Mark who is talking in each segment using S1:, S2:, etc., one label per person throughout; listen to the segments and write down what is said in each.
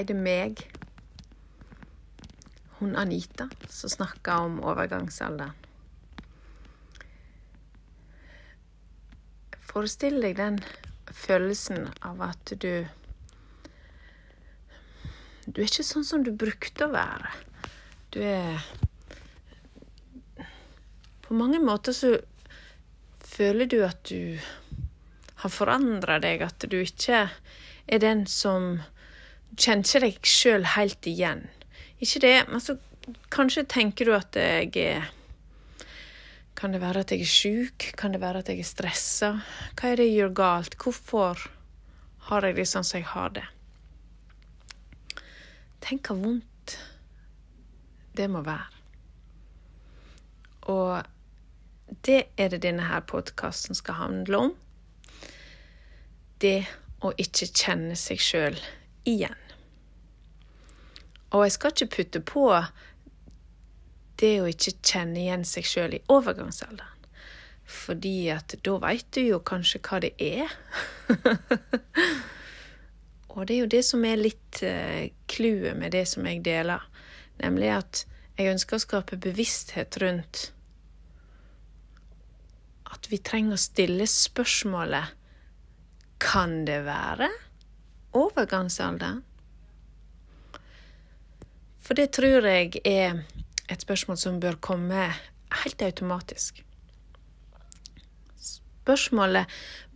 S1: heter meg. Hun Anita som snakka om overgangsalderen. Forestill deg den følelsen av at du Du er ikke sånn som du brukte å være. Du er På mange måter så føler du at du har forandra deg, at du ikke er den som kjenner ikke deg sjøl helt igjen. Ikke det, men så kanskje tenker du at jeg er Kan det være at jeg er sjuk? Kan det være at jeg er stressa? Hva er det jeg gjør galt? Hvorfor har jeg det sånn som jeg har det? Tenk hvor vondt det må være. Og det er det denne her podkasten skal handle om. Det å ikke kjenne seg sjøl igjen. Og jeg skal ikke putte på det å ikke kjenne igjen seg sjøl i overgangsalderen. Fordi at da veit du jo kanskje hva det er. Og det er jo det som er litt clouet uh, med det som jeg deler. Nemlig at jeg ønsker å skape bevissthet rundt at vi trenger å stille spørsmålet Kan det være overgangsalderen? For det tror jeg er et spørsmål som bør komme helt automatisk. Spørsmålet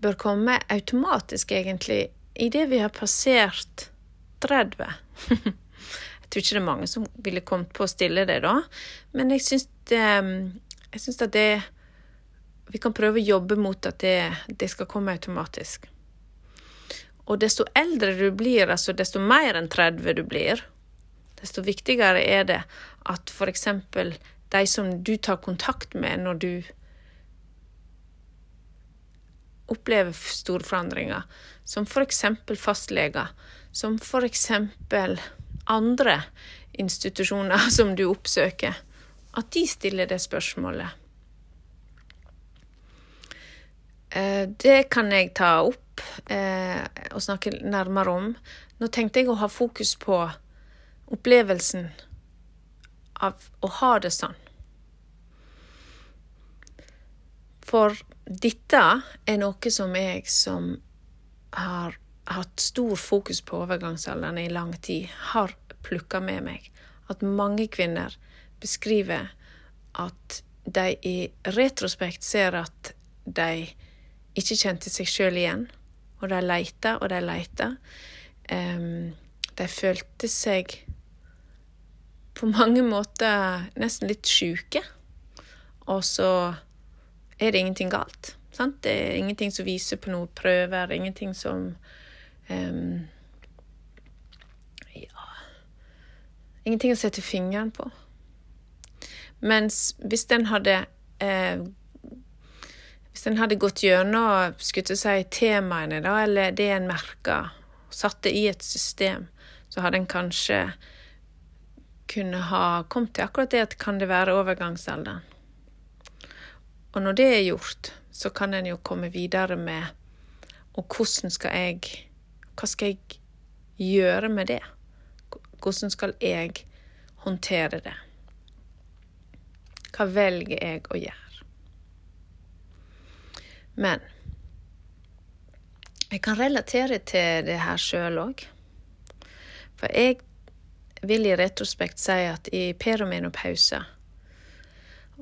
S1: bør komme automatisk, egentlig, idet vi har passert 30. jeg tror ikke det er mange som ville kommet på å stille det da, men jeg syns, at det Vi kan prøve å jobbe mot at det, det skal komme automatisk. Og desto eldre du blir, altså desto mer enn 30 du blir, desto viktigere er det at f.eks. de som du tar kontakt med når du opplever store forandringer, som f.eks. fastleger, som f.eks. andre institusjoner som du oppsøker, at de stiller det spørsmålet. Det kan jeg ta opp og snakke nærmere om. Nå tenkte jeg å ha fokus på opplevelsen av å ha det sånn. For dette er noe som jeg, som har hatt stor fokus på overgangsalderen i lang tid, har plukka med meg. At mange kvinner beskriver at de i retrospekt ser at de ikke kjente seg sjøl igjen. Og de leita og de leita. De følte seg på mange måter nesten litt sjuke. Og så er det ingenting galt. Sant? Det er ingenting som viser på noen prøver, ingenting som um, Ja Ingenting å sette fingeren på. Mens hvis den hadde eh, Hvis en hadde gått gjennom si, temaene, da, eller det en merka, satt det i et system, så hadde en kanskje kunne ha kommet til akkurat det at kan det være overgangsalderen. Og når det er gjort, så kan en jo komme videre med Og hvordan skal jeg Hva skal jeg gjøre med det? Hvordan skal jeg håndtere det? Hva velger jeg å gjøre? Men jeg kan relatere til det her sjøl òg. For jeg vil i retrospekt si at i peromenopause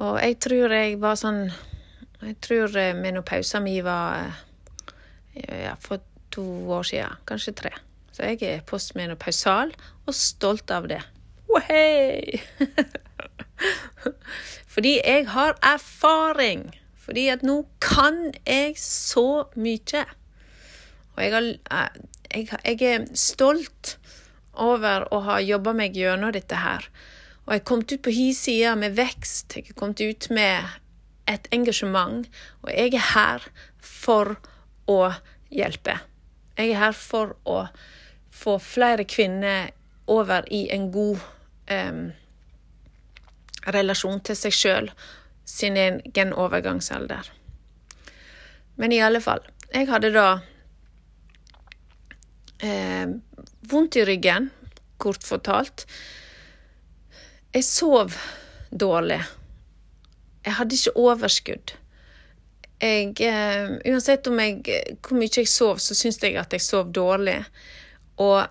S1: Og jeg tror jeg var sånn Jeg tror menopausen min var ja, for to år siden, kanskje tre. Så jeg er postmenopausal og stolt av det. Ohei! Fordi jeg har erfaring. Fordi at nå kan jeg så mye. Og jeg, har, jeg, jeg er stolt over å ha jobba meg gjennom dette her. Og jeg kommet ut på hi side med vekst, jeg kommet ut med et engasjement. Og jeg er her for å hjelpe. Jeg er her for å få flere kvinner over i en god um, relasjon til seg sjøl, sin egen overgangsalder. Men i alle fall. Jeg hadde da eh, vondt i ryggen kort fortalt. Jeg sov dårlig. Jeg hadde ikke overskudd. Jeg, uh, uansett om jeg, hvor mye jeg sov, så syntes jeg at jeg sov dårlig. Og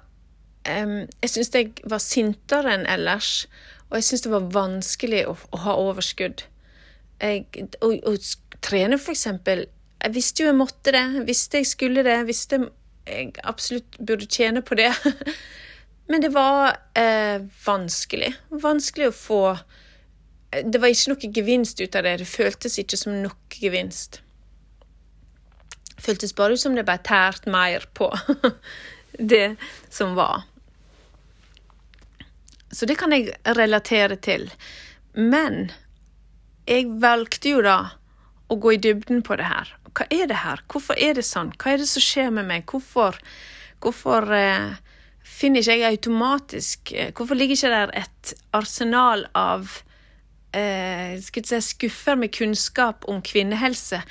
S1: um, jeg syntes jeg var sintere enn ellers. Og jeg syntes det var vanskelig å, å ha overskudd. Jeg, å, å trene, for eksempel. Jeg visste jo jeg måtte det. Jeg visste jeg skulle det. Jeg visste jeg absolutt burde tjene på det. Men det var eh, vanskelig. Vanskelig å få Det var ikke noe gevinst ut av det. Det føltes ikke som nok gevinst. Det føltes bare ut som det ble tært mer på det som var. Så det kan jeg relatere til. Men jeg valgte jo da å gå i dybden på det her. Hva er det her? Hvorfor er det sånn? Hva er det som skjer med meg? Hvorfor, hvorfor eh, finner ikke jeg automatisk eh, Hvorfor ligger ikke der et arsenal av eh, si, skuffer med kunnskap om kvinnehelse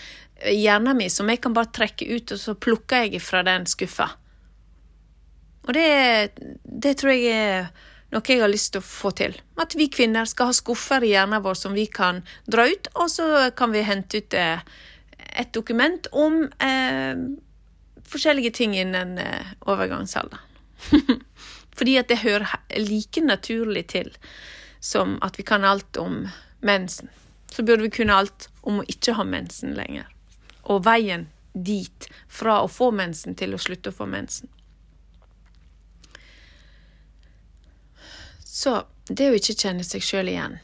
S1: i hjernen min som jeg kan bare trekke ut, og så plukker jeg fra den skuffa? Og det, det tror jeg er noe jeg har lyst til å få til. At vi kvinner skal ha skuffer i hjernen vår som vi kan dra ut, og så kan vi hente ut eh, et dokument om eh, forskjellige ting innen eh, overgangsalderen. Fordi at det hører like naturlig til som at vi kan alt om mensen. Så burde vi kunne alt om å ikke ha mensen lenger. Og veien dit, fra å få mensen til å slutte å få mensen. Så det å ikke kjenne seg sjøl igjen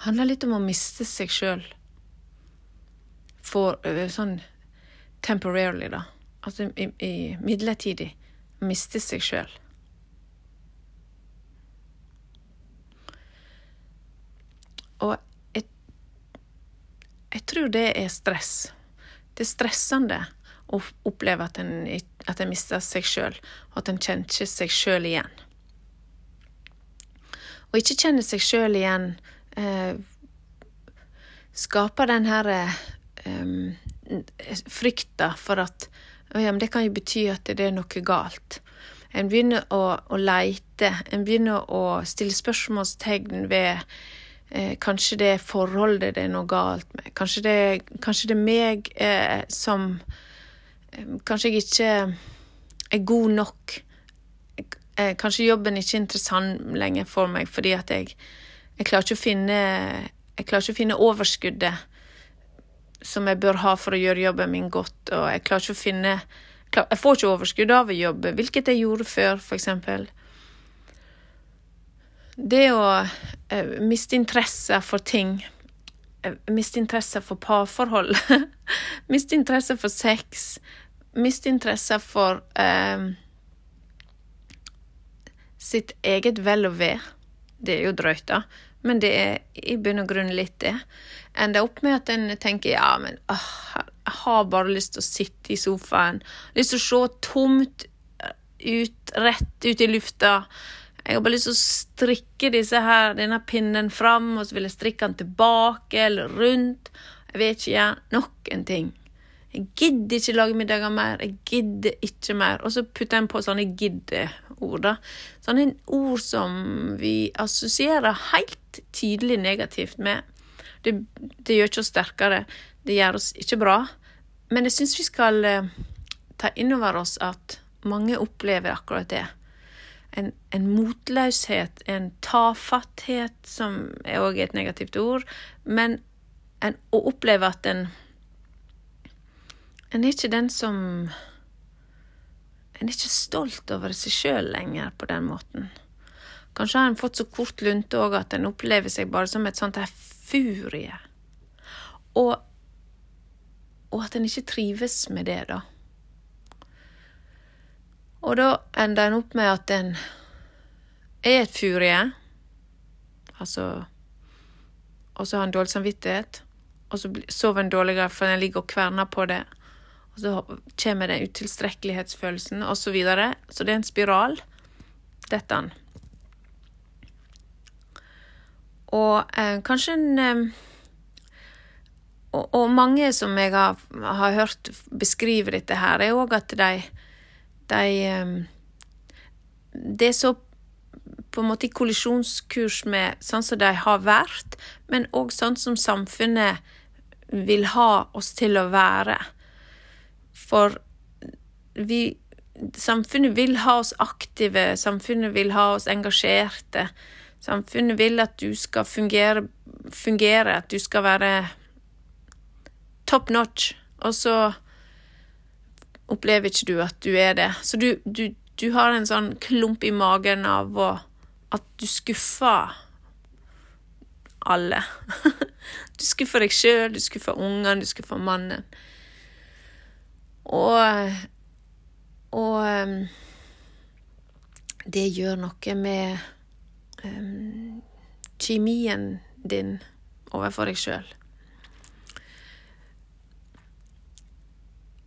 S1: handler litt om å miste seg sjøl for sånn temporarily, da. Altså i, i midlertidig miste seg sjøl. Og jeg, jeg, tror det er stress. Det er stressende å oppleve at en, at en mister seg sjøl, og at en kjenner ikke seg sjøl igjen. Å ikke kjenne seg sjøl igjen eh, skaper den her eh, frykta for at ja, det kan jo bety at det er noe galt. En begynner å, å leite, en begynner å stille spørsmålstegn ved eh, kanskje det er forholdet det er noe galt med. Kanskje det, kanskje det er meg eh, som eh, Kanskje jeg ikke er god nok. Eh, kanskje jobben ikke er interessant lenger for meg fordi at jeg, jeg klarer ikke å finne jeg klarer ikke å finne overskuddet som jeg bør ha for å gjøre jobben min godt, og jeg klarer ikke å finne Jeg får ikke overskudd av å jobbe, hvilket jeg gjorde før, eksempel. Det å eh, miste interesse for ting eh, Miste interesse for parforhold. miste interesse for sex. Miste interesse for eh, sitt eget vel og ve. Det er jo drøyt, da. Men det er i bunn og grunn litt det. Ender opp med at en tenker ja, men åh, jeg har bare lyst til å sitte i sofaen. Lyst til å se tomt ut, rett ut i lufta. Jeg har bare lyst til å strikke her, denne pinnen fram, og så vil jeg strikke den tilbake eller rundt. Jeg vet ikke, jeg nok en ting. Jeg gidder ikke lage middager mer. Jeg gidder ikke mer. Og så putter jeg på sånne gidde-ord. da. Sånne ord som vi assosierer helt tydelig negativt med. Det, det gjør ikke oss sterkere. Det gjør oss ikke bra. Men jeg syns vi skal eh, ta inn over oss at mange opplever akkurat det. En, en motløshet, en tafatthet, som er òg et negativt ord. Men en, å oppleve at en en er ikke den som En er ikke stolt over seg sjøl lenger på den måten. Kanskje har en fått så kort lunte òg at en opplever seg bare som et sånt her furie. Og, og at en ikke trives med det, da. Og da ender en opp med at en er et furie, altså Og så har en dårlig samvittighet, og så sover en dårligere for en ligger og kverner på det og så kommer den utilstrekkelighetsfølelsen, osv. Så, videre. så det er en spiral, dette. Og eh, kanskje en eh, og, og, mange som jeg har, har hørt beskrive dette her, er òg at de, de, eh, det er så på en måte i kollisjonskurs med sånn som de har vært, men òg sånn som samfunnet vil ha oss til å være. For vi Samfunnet vil ha oss aktive, samfunnet vil ha oss engasjerte. Samfunnet vil at du skal fungere, fungere at du skal være top notch, og så opplever ikke du at du er det. Så du, du, du har en sånn klump i magen av å, at du skuffer alle. Du skuffer deg sjøl, du skuffer ungene, du skuffer mannen. Og Og um, det gjør noe med um, kjemien din overfor deg sjøl.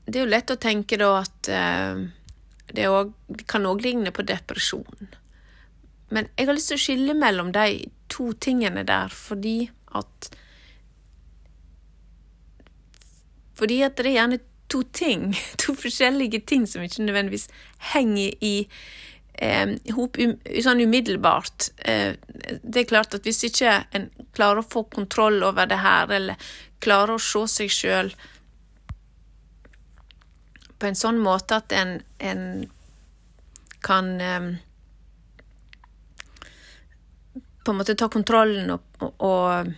S1: Det er jo lett å tenke da at uh, det, også, kan òg ligne på depresjon. Men jeg har lyst til å skille mellom de to tingene der fordi at Fordi at det er gjerne to ting, to forskjellige ting som ikke nødvendigvis henger i eh, hop um, sånn umiddelbart. Eh, det er klart at hvis ikke en klarer å få kontroll over det her, eller klarer å se seg sjøl på en sånn måte at en, en kan eh, på en måte ta kontrollen og, og,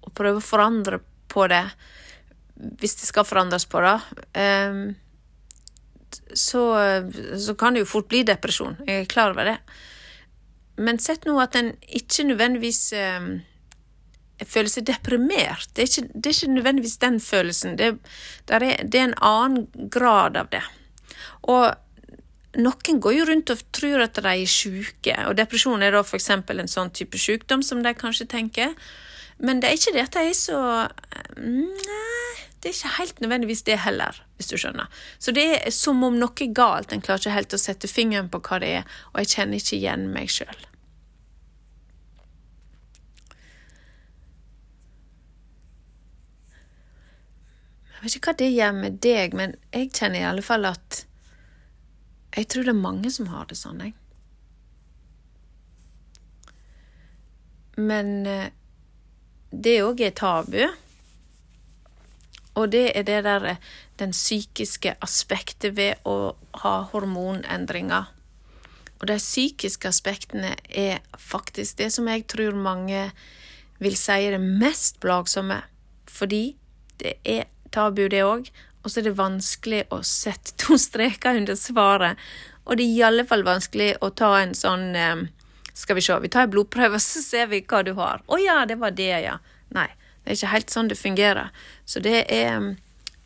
S1: og, prøve å forandre på det, hvis det skal forandres på, da, um, så, så, kan det jo fort bli depresjon. Jeg er klar over det. Men sett nå at en ikke nødvendigvis um, føler seg deprimert. Det er, ikke, det er ikke, nødvendigvis den følelsen. Det, er, det er en annen grad av det. Og noen går jo rundt og tror at de er syke, og depresjon er da f.eks. en sånn type sykdom som de kanskje tenker. Men det er ikke det at de er så Nei, det er ikke helt nødvendigvis det heller, hvis du skjønner. Så det er som om noe er galt, en klarer ikke helt å sette fingeren på hva det er, og jeg kjenner ikke igjen meg sjøl. Jeg vet ikke hva det gjør med deg, men jeg kjenner i alle fall at jeg tror det er mange som har det sånn, jeg. Men eh, det òg er tabu. Og det er det der eh, den psykiske aspektet ved å ha hormonendringer. Og de psykiske aspektene er faktisk det som jeg tror mange vil si er det mest plagsomme. Fordi det er tabu, det òg, og så er det vanskelig å sette to streker under svaret. Og det er i alle fall vanskelig å ta en sånn eh, Skal vi se, vi tar en blodprøve, så ser vi hva du har. Å ja, det var det, ja. Nei, det er ikke helt sånn det fungerer. Så det er,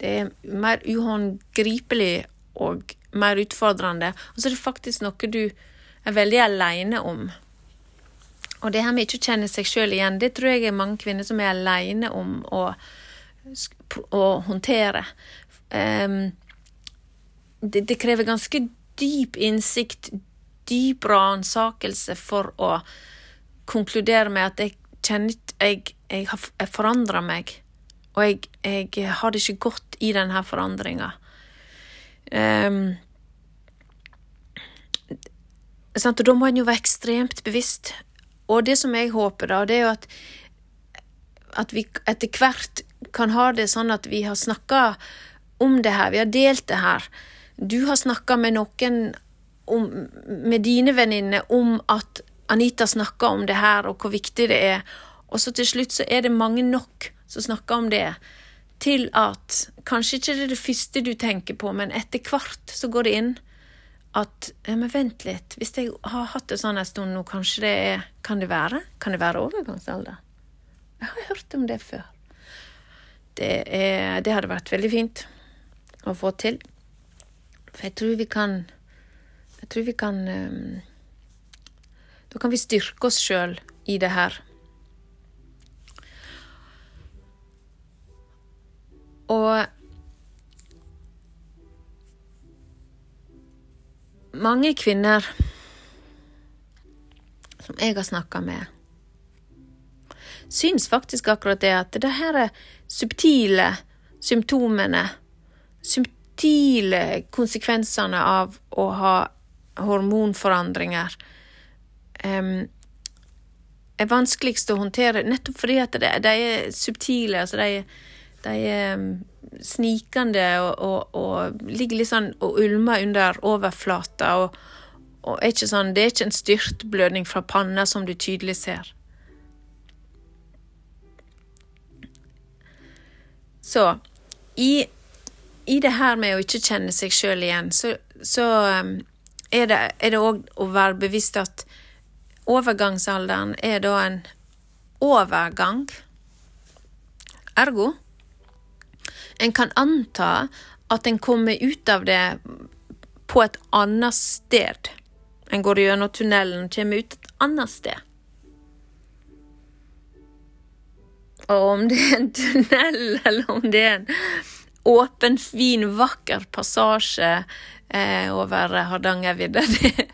S1: det er mer uhåndgripelig og mer utfordrende. Og så er det faktisk noe du er veldig aleine om. Og det her med ikke å kjenne seg sjøl igjen, det tror jeg er mange kvinner som er aleine om å, å håndtere. Um, det, det, krever ganske dyp innsikt, dyp ransakelse, for å konkludere med at jeg kjenner jeg, jeg har forandra meg, og jeg, jeg, har det ikke godt i denne forandringa. Um, og da må en jo være ekstremt bevisst. Og det som jeg håper, da, det er jo at, at vi etter hvert kan ha det sånn at vi har snakka om det her, vi har delt det her. Du har snakka med noen om, med dine venninner om at Anita snakker om det her, og hvor viktig det er. Og så til slutt så er det mange nok som snakker om det, til at kanskje ikke det er det første du tenker på, men etter hvert så går det inn at ja, men vent litt, hvis jeg har hatt det sånn en stund nå, kanskje det er Kan det være? Kan det være overgangsalder? Jeg har hørt om det før. Det, er, det hadde vært veldig fint å få til. For jeg tror vi kan Jeg tror vi kan um, Da kan vi styrke oss sjøl i det her. Og mange kvinner som jeg har snakka med, syns faktisk akkurat det at det her er subtile symptomene subtile konsekvensene av å ha hormonforandringer um, er vanskeligst å håndtere, nettopp fordi at de, de er subtile. altså de, de er snikende og, og, og, ligger litt sånn og ulmer under overflata. Og, og er ikke sånn, det er ikke en styrtblødning fra panna som du tydelig ser. Så i, i det her med å ikke kjenne seg sjøl igjen, så, så er det òg å være bevisst at overgangsalderen er da en overgang. Ergo en kan anta at en kommer ut av det på et annet sted. En går gjennom tunnelen og kommer ut et annet sted. Og om det er en tunnel, eller om det er en åpen, fin, vakker passasje eh, over Hardangervidda, det,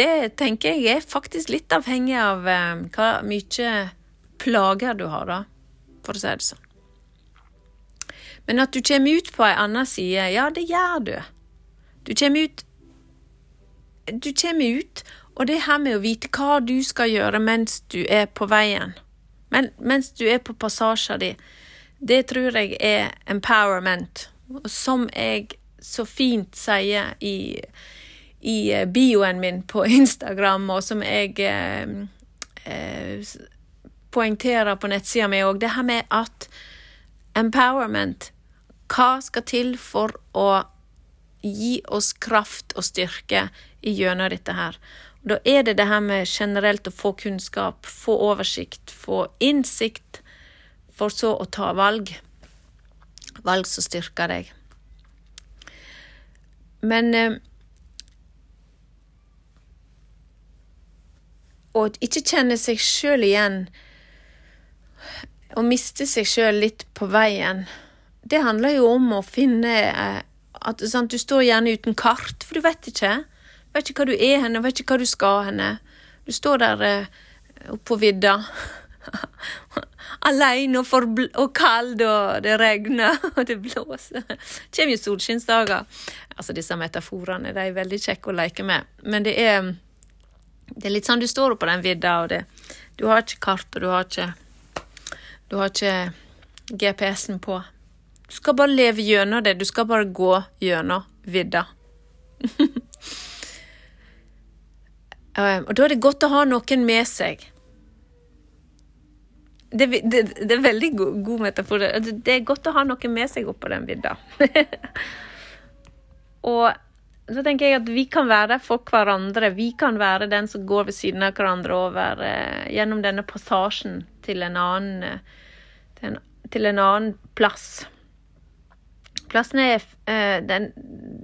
S1: det, tenker jeg er faktisk litt avhengig av eh, hva mye plager du har, da, for å si det sånn. Men at du kommer ut på ei anna side, ja, det gjør du. Du kommer ut Du kommer ut, og det her med å vite hva du skal gjøre mens du er på veien men mens du er på passasjen din, det tror jeg er empowerment. Som jeg så fint sier i, i eh, bioen min på Instagram, og som jeg eh, eh, poengterer på nettsida mi òg, det her med at empowerment Hva skal til for å gi oss kraft og styrke gjennom dette her? Da er det det her med generelt å få kunnskap, få oversikt, få innsikt, for så å ta valg. Valg som styrker deg. Men eh, Å ikke kjenne seg sjøl igjen, å miste seg sjøl litt på veien, det handler jo om å finne eh, at sant, Du står gjerne uten kart, for du vet ikke. Du Vet ikke hva du er henne, vet ikke hva du skal henne. Du står der oppe oppå vidda. Aleine og, og kald, og det regner, og det blåser. Det kommer jo solskinnsdager. Altså, disse metaforene de er veldig kjekke å leke med. Men det er, det er litt sånn du står oppå den vidda, og det, du har ikke kart, og du har ikke Du har ikke GPS-en på. Du skal bare leve gjennom det. Du skal bare gå gjennom vidda. Um, og da er det godt å ha noen med seg. Det, det, det er veldig god, god metafor. Det er godt å ha noen med seg oppå den vidda. og så tenker jeg at vi kan være der for hverandre. Vi kan være den som går ved siden av hverandre over eh, gjennom denne passasjen til en annen eh, til, en, til en, annen plass. Plassen er eh, den,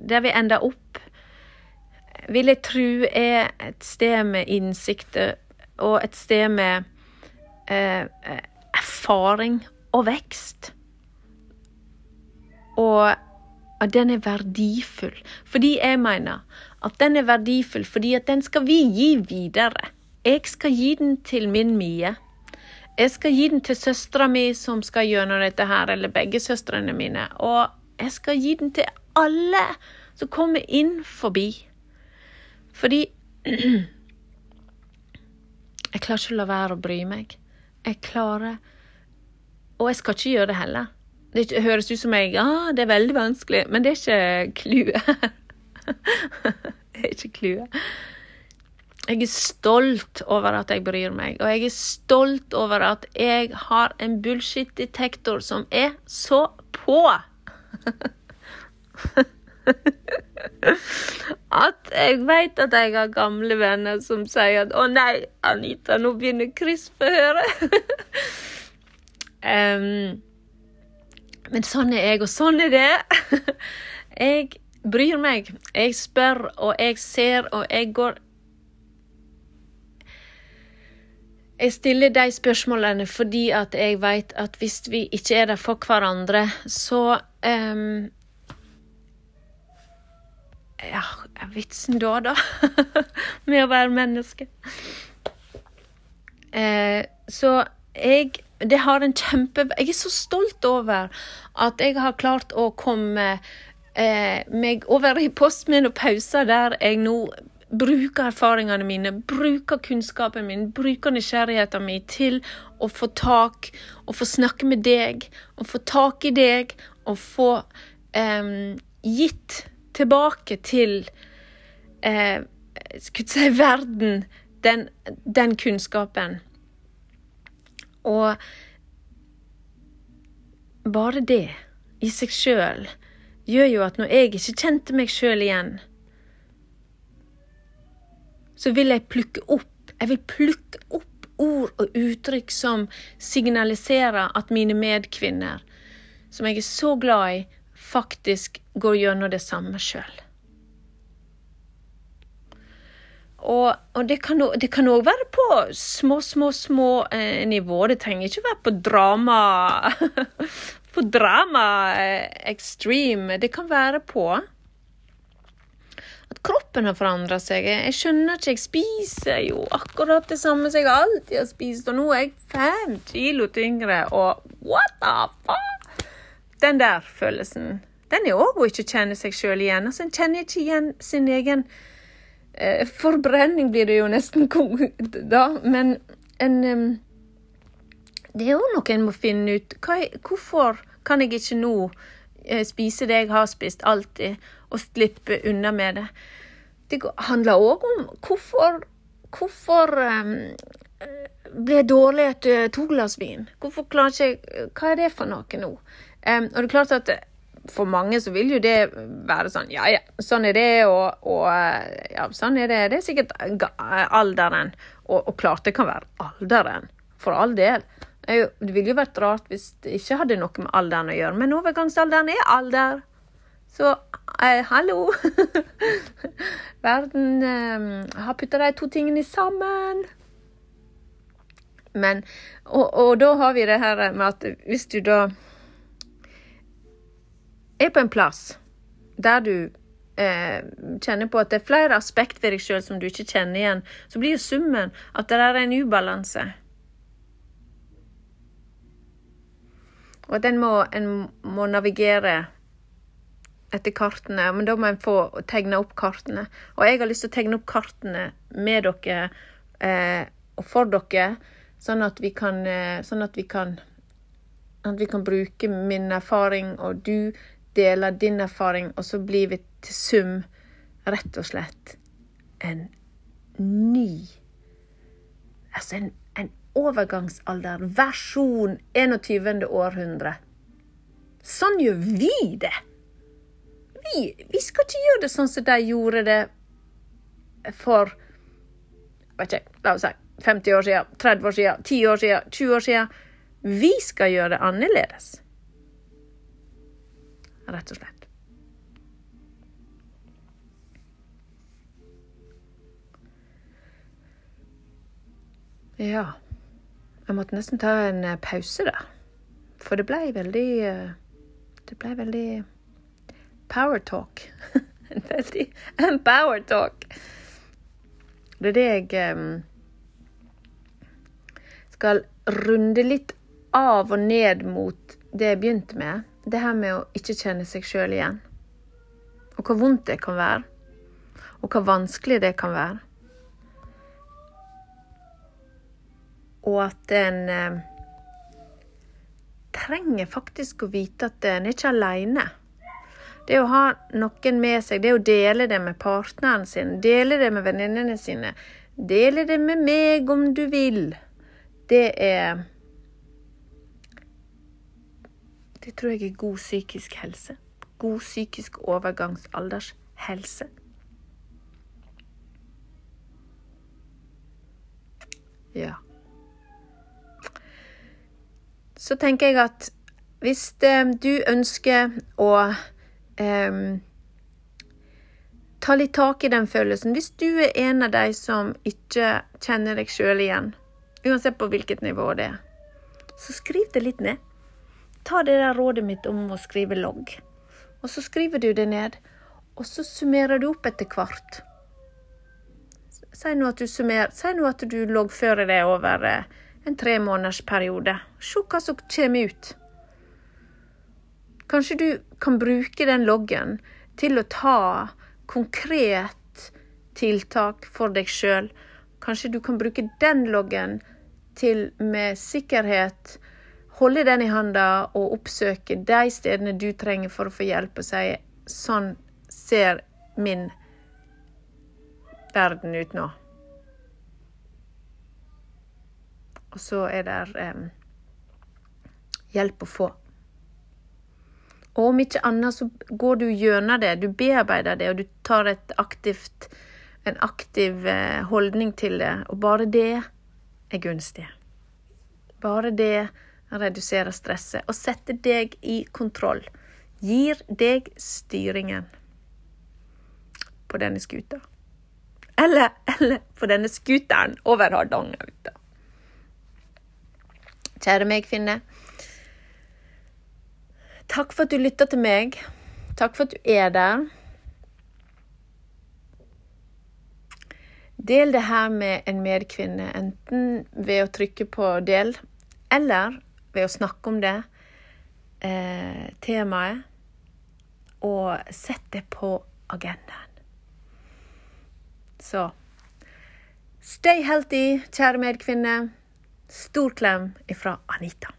S1: der vi ender opp vil jeg tro er et sted med innsikter og et sted med eh, erfaring og vekst. Og at den er verdifull. Fordi jeg mener at den er verdifull fordi at den skal vi gi videre. Jeg skal gi den til min Mie. Jeg skal gi den til søstera mi som skal gjennom dette her, eller begge søstrene mine. Og jeg skal gi den til alle som kommer inn forbi. Fordi Jeg klarer ikke å la være å bry meg. Jeg klarer Og jeg skal ikke gjøre det heller. Det høres ut som jeg ah, det er veldig vanskelig, men det er ikke clouet. det er ikke clouet. Jeg er stolt over at jeg bryr meg, og jeg er stolt over at jeg har en bullshit-detektor som er så på. at jeg vet at jeg har gamle venner som sier at 'Å nei, Anita, nå begynner kryssforhøret'. um, men sånn er jeg, og sånn er det. jeg bryr meg. Jeg spør, og jeg ser, og jeg går Jeg stiller de spørsmålene fordi at jeg vet at hvis vi ikke er der for hverandre, så um, ja, er vitsen da, da? Med å være menneske. Eh, så jeg det har en kjempe Jeg er så stolt over at jeg har klart å komme eh, meg over i postmenopauser der jeg nå bruker erfaringene mine, bruker kunnskapen min, bruker nysgjerrigheten min til å få tak, og få snakke med deg, og få tak i deg, og få eh, gitt tilbake til eh, skulle si verden den, den kunnskapen. Og bare det i seg sjøl gjør jo at når jeg ikke kjente meg sjøl igjen, så vil jeg plukke opp Jeg vil plukke opp ord og uttrykk som signaliserer at mine medkvinner, som jeg er så glad i, faktisk går gjennom det samme sjøl. Og, og, det kan òg være på små, små, små eh, nivå. Det trenger ikke være på drama På drama eh, extreme. Det kan være på at kroppen har forandra seg. Jeg skjønner ikke, jeg spiser jo akkurat det samme som jeg alltid har spist, og nå er jeg fem kilo tyngre, og what the fuck? Den der følelsen, den er òg å ikke kjenne seg sjøl igjen. Altså, En kjenner ikke igjen sin egen eh, Forbrenning blir det jo nesten da, men en Det er jo noe en må finne ut. Hvorfor kan jeg ikke nå eh, spise det jeg har spist, alltid? og slippe unna med det. Det handler òg om hvorfor, hvorfor um, blir jeg dårlig etter to glass vin? Hvorfor klarer ikke jeg Hva er det for noe nå? Og det er klart at for mange så vil jo det være sånn Ja, ja, sånn er det, og, og ja, sånn er det. Det er sikkert alderen. Og, og klart det kan være alderen, for all del. Det ville jo vært rart hvis det ikke hadde noe med alderen å gjøre, men overgangsalderen er alder. Så eh, hallo! Verden eh, har putta de to tingene sammen. Men og, og, da har vi det her med at hvis du da er på en plass der du eh, kjenner på at det er flere aspekt ved deg sjøl som du ikke kjenner igjen, så blir jo summen at det er en ubalanse. Og den må en må navigere etter kartene, men da må en få tegna opp kartene. Og jeg har lyst til å tegne opp kartene med dere eh, og for dere, sånn at vi kan eh, Sånn at vi kan at vi kan bruke min erfaring, og du deler din erfaring, og så blir vi til sum rett og slett en ny Altså en, en overgangsalder, versjon 21. århundre. Sånn gjør vi det! vi, vi, skal ikke gjøre det sånn som de gjorde det for ikke, la oss si 50 år siden, 30 år siden, 10 år siden, 20 år siden. Vi skal gjøre det annerledes. Rett og slett. Ja Jeg måtte nesten ta en eh, pause der. For det ble veldig eh, Det blei veldig power talk. en veldig power talk. Det er det jeg skal runde litt av og ned mot det jeg begynte med. Det her med å ikke kjenne seg sjøl igjen. Og hvor vondt det kan være. Og hvor vanskelig det kan være. Og at en eh, trenger faktisk å vite at en er ikke aleine. Det å ha noen med seg, det å dele det med partneren sin, dele det med venninnene sine, dele det med meg om du vil, det er Det tror jeg er god psykisk helse. God psykisk overgangsaldershelse. Ja. Så tenker jeg at hvis eh, du ønsker å eh, ta litt tak i den følelsen. Hvis du er en av de som ikke kjenner deg sjøl igjen, uansett på hvilket nivå det er, så skriv det litt ned. Ta det der rådet mitt om å skrive logg. Og så skriver du det ned, og så summerer du opp etter hvert. Si nå at du summerer, si nå at du loggfører det over eh, en tre måneders periode. Se hva som kommer ut. Kanskje du kan bruke den loggen til å ta konkret tiltak for deg sjøl. Kanskje du kan bruke den loggen til med sikkerhet holde den i handa og oppsøke de stedene du trenger for å få hjelp, og si sånn ser min verden ut nå. Og så er det eh, hjelp å få. Og om ikke annet så går du gjennom det, du bearbeider det, og du tar aktivt, en aktiv eh, holdning til det. Og bare det er gunstig. Bare det reduserer stresset og setter deg i kontroll. Gir deg styringen på denne skuta. Eller, eller på denne skuteren over Hardangervidda. Kjære meg, Finne. Takk for at du lytter til meg. Takk for at du er der. Del det her med en medkvinne, enten ved å trykke på 'del', eller ved å snakke om det eh, temaet, og sett det på agendaen. Så stay healthy, kjære medkvinne. Stor klem ifra Anita.